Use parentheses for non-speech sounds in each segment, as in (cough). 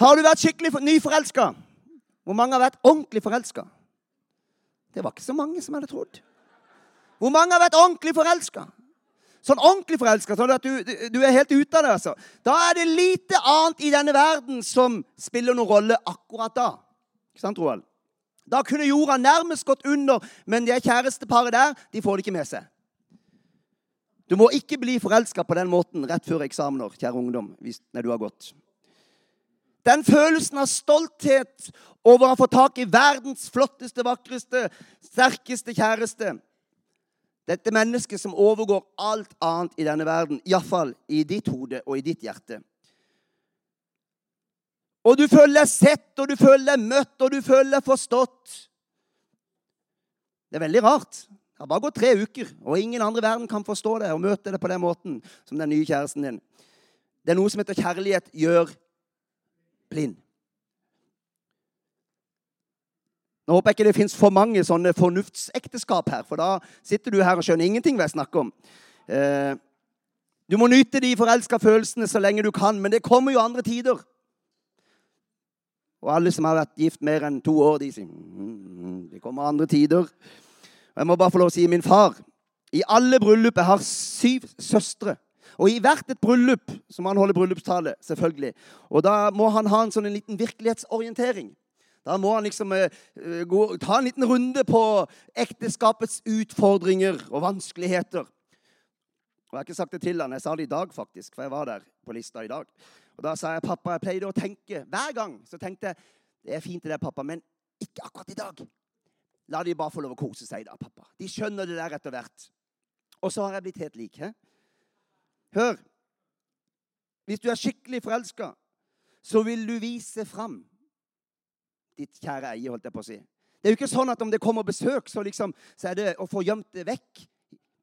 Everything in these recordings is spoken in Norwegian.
Har du vært skikkelig for- nyforelska? Hvor mange har vært ordentlig forelska? Det var ikke så mange som hadde trodd. Hvor mange har vært ordentlig forelska? Sånn ordentlig forelska, sånn at du, du er helt ute av det. altså. Da er det lite annet i denne verden som spiller noen rolle akkurat da. Ikke sant, Roald? Da kunne jorda nærmest gått under, men det kjæresteparet der de får det ikke med seg. Du må ikke bli forelska på den måten rett før eksamener, kjære ungdom. hvis når du har gått. Den følelsen av stolthet over å fått tak i verdens flotteste, vakreste, sterkeste kjæreste. Dette mennesket som overgår alt annet i denne verden, iallfall i ditt hode og i ditt hjerte. Og du føler deg sett, og du føler deg møtt, og du føler deg forstått. Det er veldig rart. Det har bare gått tre uker, og ingen andre i verden kan forstå det og møte det på den måten som den nye kjæresten din. Det er noe som heter kjærlighet gjør blind. Nå håper jeg ikke det fins for mange sånne fornuftsekteskap her, for da sitter du her og skjønner ingenting hva jeg snakker om. Eh, du må nyte de forelska følelsene så lenge du kan, men det kommer jo andre tider. Og alle som har vært gift mer enn to år, de sier mm, det kommer andre tider. Og jeg må bare få lov å si min far. I alle bryllup Jeg har syv søstre. Og i hvert et bryllup så må han holde bryllupstale, selvfølgelig. Og da må han ha en sånn en liten virkelighetsorientering. Da må han liksom eh, gå, ta en liten runde på ekteskapets utfordringer og vanskeligheter. Og Jeg har ikke sagt det til han, jeg sa det i dag, faktisk, for jeg var der på lista i dag. Og Da sa jeg pappa, jeg pleide å tenke hver gang så tenkte jeg, det er fint det der, pappa, men ikke akkurat i dag. La de bare få lov å kose seg da, pappa. De skjønner det der etter hvert. Og så har jeg blitt helt lik. He? Hør. Hvis du er skikkelig forelska, så vil du vise fram ditt kjære eie, holdt jeg på å si. Det er jo ikke sånn at om det kommer besøk, så, liksom, så er det å få gjemt det vekk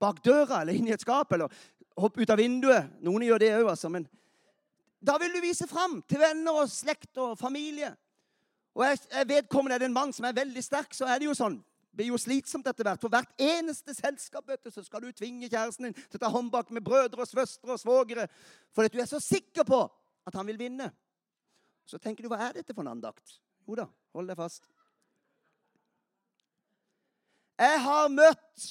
bak døra eller inn i et skap eller hoppe ut av vinduet. Noen gjør det òg, altså. Men da vil du vise fram til venner og slekt og familie. Og jeg, vedkommende er det en mann som er veldig sterk, så er det jo sånn. Blir jo slitsomt etter hvert. For hvert eneste selskap vet du, så skal du tvinge kjæresten din til å ta håndbak med brødre og søstre og svogere. Fordi du er så sikker på at han vil vinne. Så tenker du, hva er dette for en andakt? Jo da, hold deg fast. Jeg har møtt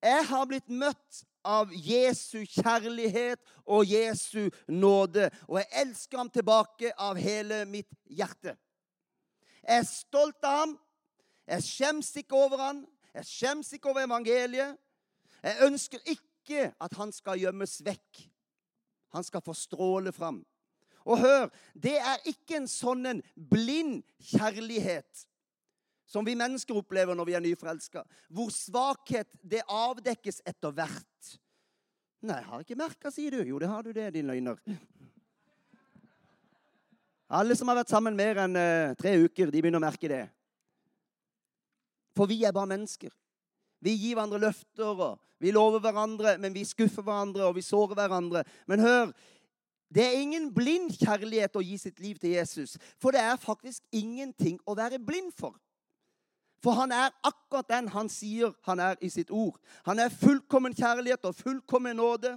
Jeg har blitt møtt av Jesu kjærlighet og Jesu nåde. Og jeg elsker ham tilbake av hele mitt hjerte. Jeg er stolt av ham. Jeg skjems ikke over han. Jeg skjems ikke over evangeliet. Jeg ønsker ikke at han skal gjemmes vekk. Han skal få stråle fram. Og hør, det er ikke en sånn en blind kjærlighet som vi mennesker opplever når vi er nyforelska, hvor svakhet det avdekkes etter hvert. Nei, jeg har ikke merka, sier du. Jo, det har du det, din løgner. Alle som har vært sammen mer enn eh, tre uker, de begynner å merke det. For vi er bare mennesker. Vi gir hverandre løfter, og vi lover hverandre, men vi skuffer hverandre, og vi sårer hverandre. Men hør, det er ingen blind kjærlighet å gi sitt liv til Jesus. For det er faktisk ingenting å være blind for. For han er akkurat den han sier han er i sitt ord. Han er fullkommen kjærlighet og fullkommen nåde.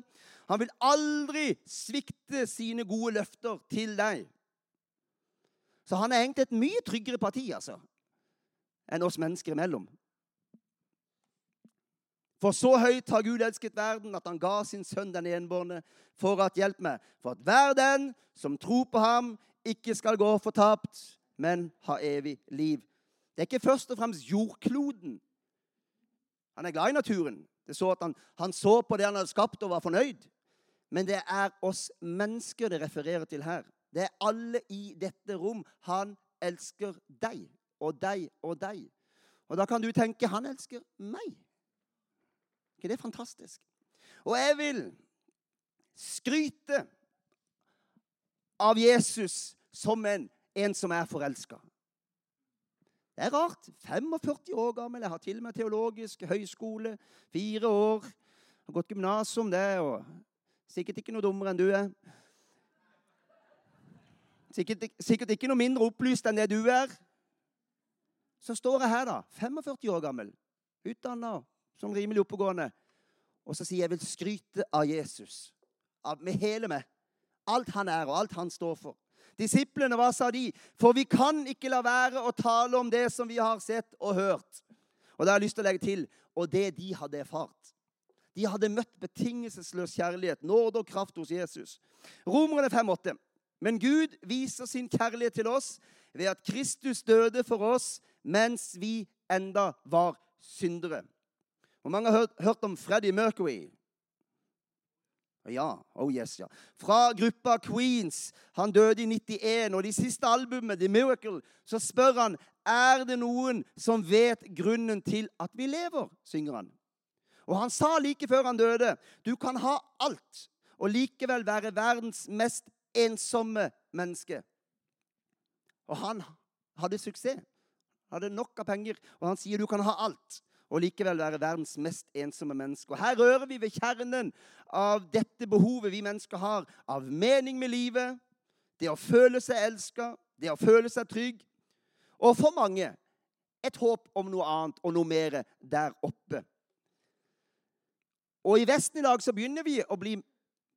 Han vil aldri svikte sine gode løfter til deg. Så han er egentlig et mye tryggere parti altså, enn oss mennesker imellom. For så høyt har Gud elsket verden at han ga sin sønn den enbårne for at hjelp meg, for at hver den som tror på ham, ikke skal gå fortapt, men ha evig liv. Det er ikke først og fremst jordkloden. Han er glad i naturen. Det så at han, han så på det han hadde skapt, og var fornøyd. Men det er oss mennesker det refererer til her. Det er alle i dette rom. Han elsker deg og deg og deg. Og da kan du tenke han elsker meg. ikke det er fantastisk? Og jeg vil skryte av Jesus som en, en som er forelska. Det er rart. 45 år gammel. Jeg har til og med teologisk høyskole. Fire år. Har gått gymnasium, det. og Sikkert ikke noe dummere enn du er. Sikkert, sikkert ikke noe mindre opplyst enn det du er. Så står jeg her, da, 45 år gammel, utdanna som rimelig oppegående, og så sier jeg vil skryte av Jesus. Av, med hele meg. Alt han er, og alt han står for. Disiplene, hva sa de? For vi kan ikke la være å tale om det som vi har sett og hørt. Og da har jeg lyst til å legge til og det de hadde erfart. De hadde møtt betingelsesløs kjærlighet, nåde og kraft hos Jesus. Romerne 5,8. Men Gud viser sin kjærlighet til oss ved at Kristus døde for oss mens vi enda var syndere. Hvor mange har hørt, om Freddie Mercury? Ja. Oh yes, ja. Fra gruppa Queens. Han døde i 91. Og de siste albumet, The Miracle, så spør han er det noen som vet grunnen til at vi lever, synger han. Og han sa like før han døde, du kan ha alt og likevel være verdens mest ensomme menneske. Og han hadde suksess. Hadde nok av penger. Og han sier du kan ha alt og likevel være verdens mest ensomme menneske. Og Her rører vi ved kjernen av dette behovet vi mennesker har av mening med livet, det å føle seg elska, det å føle seg trygg. Og for mange et håp om noe annet og noe mer der oppe. Og I Vesten i dag så begynner vi å bli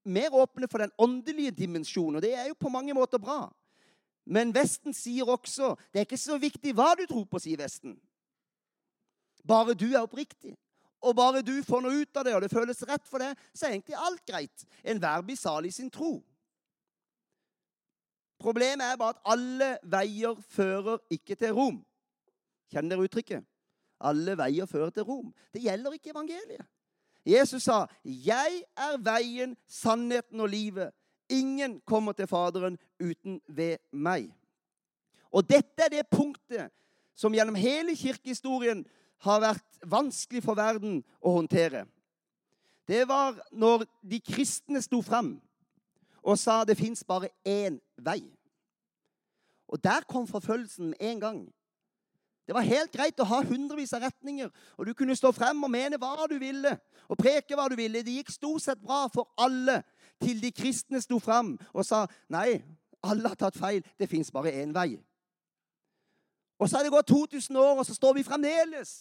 mer åpne for den åndelige dimensjonen. Og det er jo på mange måter bra. Men Vesten sier også det er ikke så viktig hva du tror på, sier Vesten. Bare du er oppriktig, og bare du får noe ut av det, og det føles rett for deg, så er egentlig alt greit. Enhver blir salig sin tro. Problemet er bare at alle veier fører ikke til Rom. Kjenner dere uttrykket? Alle veier fører til Rom. Det gjelder ikke evangeliet. Jesus sa, 'Jeg er veien, sannheten og livet.' Ingen kommer til Faderen uten ved meg. Og dette er det punktet som gjennom hele kirkehistorien har vært vanskelig for verden å håndtere. Det var når de kristne sto fram og sa det fins bare én vei. Og der kom forfølgelsen med en gang. Det var helt greit å ha hundrevis av retninger, og du kunne stå frem og mene hva du ville, og preke hva du ville. Det gikk stort sett bra for alle til de kristne sto frem og sa nei, alle har tatt feil. Det fins bare én vei. Og så har det gått 2000 år, og så står vi fremdeles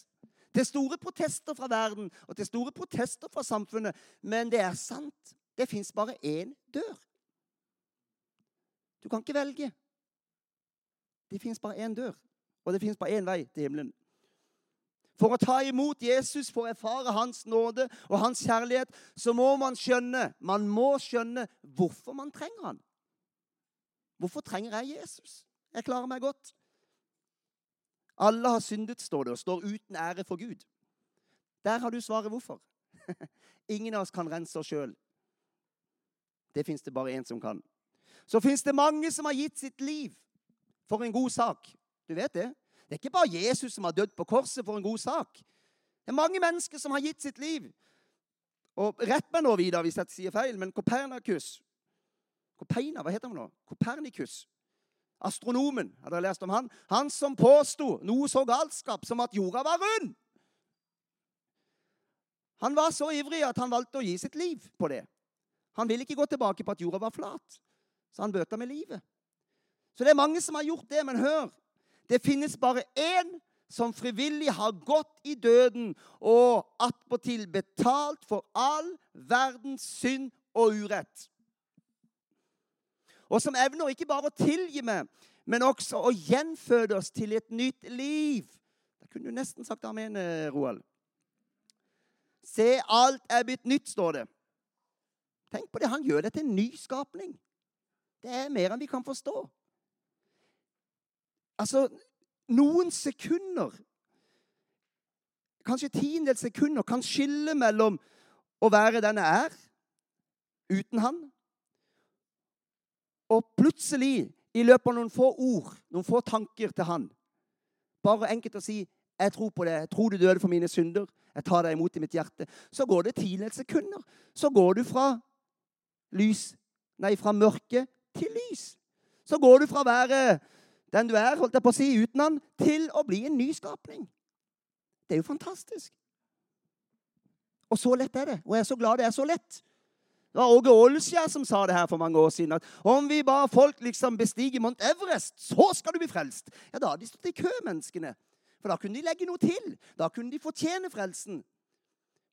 til store protester fra verden og til store protester fra samfunnet. Men det er sant. Det fins bare én dør. Du kan ikke velge. Det fins bare én dør, og det fins bare én vei til himmelen. For å ta imot Jesus, for å erfare hans nåde og hans kjærlighet, så må man skjønne man må skjønne hvorfor man trenger han. Hvorfor trenger jeg Jesus? Jeg klarer meg godt. Alle har syndet, står det, og står uten ære for Gud. Der har du svaret hvorfor. (laughs) Ingen av oss kan rense oss sjøl. Det fins det bare én som kan. Så fins det mange som har gitt sitt liv for en god sak. Du vet det? Det er ikke bare Jesus som har dødd på korset for en god sak. Det er mange mennesker som har gitt sitt liv. Og Rett meg nå, Vidar, hvis jeg sier feil, men Kopernikus Kopeina, hva heter han nå? Kopernikus astronomen. Har dere lest om han? Han som påsto noe så galskap som at jorda var rund. Han var så ivrig at han valgte å gi sitt liv på det. Han ville ikke gå tilbake på at jorda var flat, så han bøta med livet. Så det er mange som har gjort det, men hør Det finnes bare én som frivillig har gått i døden og attpåtil betalt for all verdens synd og urett og som evner ikke bare å tilgi meg, men også å gjenføde oss til et nytt liv. Da kunne du nesten sagt amen, eh, Roald. Se, alt er blitt nytt, står det. Tenk på det. Han gjør det til en ny skapning. Det er mer enn vi kan forstå. Altså, noen sekunder, kanskje tiendedels sekunder, kan skille mellom å være den jeg er, uten han, og plutselig, i løpet av noen få ord, noen få tanker til han Bare enkelt å si 'Jeg tror på det. Jeg tror du døde for mine synder. Jeg tar deg imot i mitt hjerte.' Så går det tiendedels sekunder. Så går du fra lys Nei, fra mørke til lys. Så går du fra å være den du er, holdt jeg på å si, uten han, til å bli en ny skapning. Det er jo fantastisk. Og så lett er det. Og jeg er så glad det er så lett. Det var Åge Åleskjær som sa det her for mange år siden. at Om vi bare folk liksom bestiger Mount Everest, så skal du bli frelst. Ja, Da hadde de stått i kø, menneskene. For da kunne de legge noe til. Da kunne de fortjene frelsen.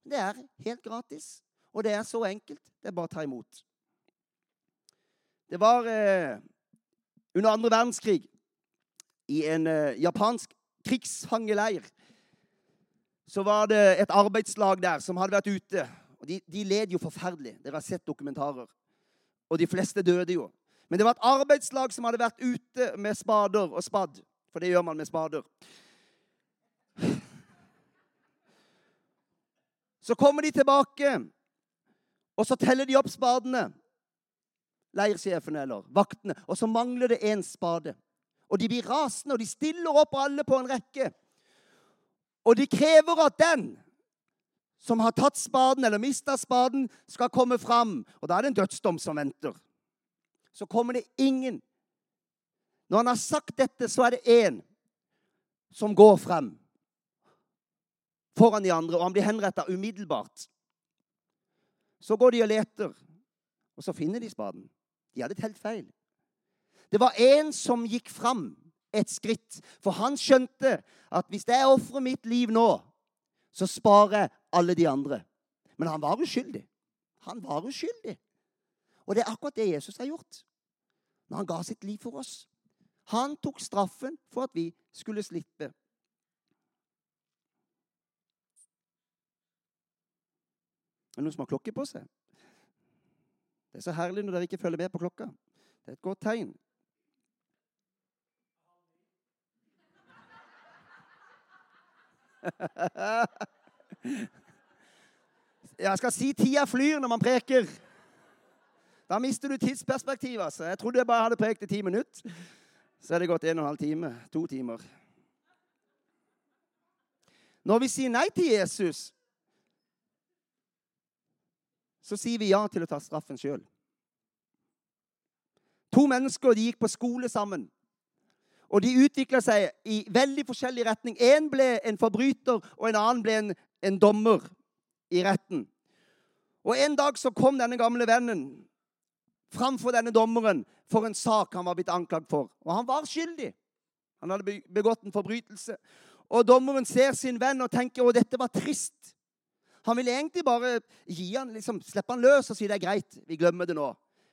Det er helt gratis. Og det er så enkelt. Det er bare å ta imot. Det var eh, under andre verdenskrig i en uh, japansk krigsfangeleir. Så var det et arbeidslag der som hadde vært ute. og De, de led jo forferdelig. Dere har sett dokumentarer. Og de fleste døde jo. Men det var et arbeidslag som hadde vært ute med spader og spadd. For det gjør man med spader. Så kommer de tilbake, og så teller de opp spadene. Leirsjefene eller vaktene. Og så mangler det én spade. Og de blir rasende, og de stiller opp alle på en rekke. Og de krever at den som har tatt spaden eller mista spaden, skal komme fram. Og da er det en dødsdom som venter. Så kommer det ingen. Når han har sagt dette, så er det én som går frem foran de andre, og han blir henretta umiddelbart. Så går de og leter, og så finner de spaden. De hadde telt feil. Det var en som gikk fram et skritt, for han skjønte at hvis jeg ofrer mitt liv nå, så sparer jeg alle de andre. Men han var uskyldig. Han var uskyldig. Og det er akkurat det Jesus har gjort når han ga sitt liv for oss. Han tok straffen for at vi skulle slippe. Er det noen som har klokke på seg? Det er så herlig når dere ikke følger med på klokka. Det er et godt tegn. Jeg skal si tida flyr når man preker. Da mister du tidsperspektivet. Altså. Jeg trodde jeg bare hadde prekt i ti minutter. Så er det gått en og en halv time. To timer. Når vi sier nei til Jesus, så sier vi ja til å ta straffen sjøl. To mennesker de gikk på skole sammen. Og de utvikla seg i veldig forskjellig retning. Én ble en forbryter, og en annen ble en, en dommer i retten. Og En dag så kom denne gamle vennen framfor denne dommeren for en sak han var blitt anklagd for. Og han var skyldig. Han hadde begått en forbrytelse. Og dommeren ser sin venn og tenker at dette var trist. Han ville egentlig bare gi han, liksom, slippe han løs og si det er greit, vi glemmer det nå.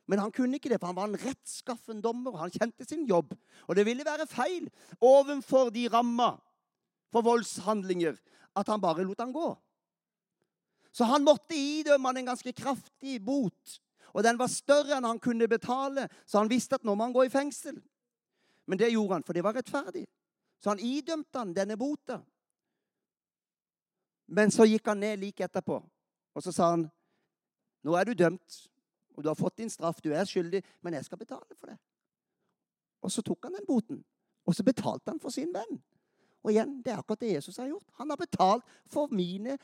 Men han kunne ikke det, for han var en rettskaffen dommer. Han kjente sin jobb. Og det ville være feil overfor de ramma for voldshandlinger at han bare lot han gå. Så han måtte idømme han en ganske kraftig bot. Og den var større enn han kunne betale, så han visste at nå må han gå i fengsel. Men det gjorde han, for det var rettferdig. Så han idømte han denne bota. Men så gikk han ned like etterpå, og så sa han, 'Nå er du dømt, og du har fått din straff. Du er skyldig, men jeg skal betale for det.' Og så tok han den boten, og så betalte han for sin venn. Og igjen, det er akkurat det Jesus har gjort. Han har betalt for mine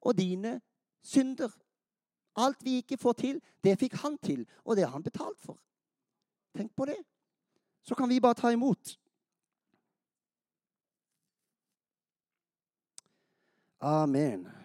og dine synder. Alt vi ikke får til, det fikk han til, og det har han betalt for. Tenk på det. Så kan vi bare ta imot. Amen.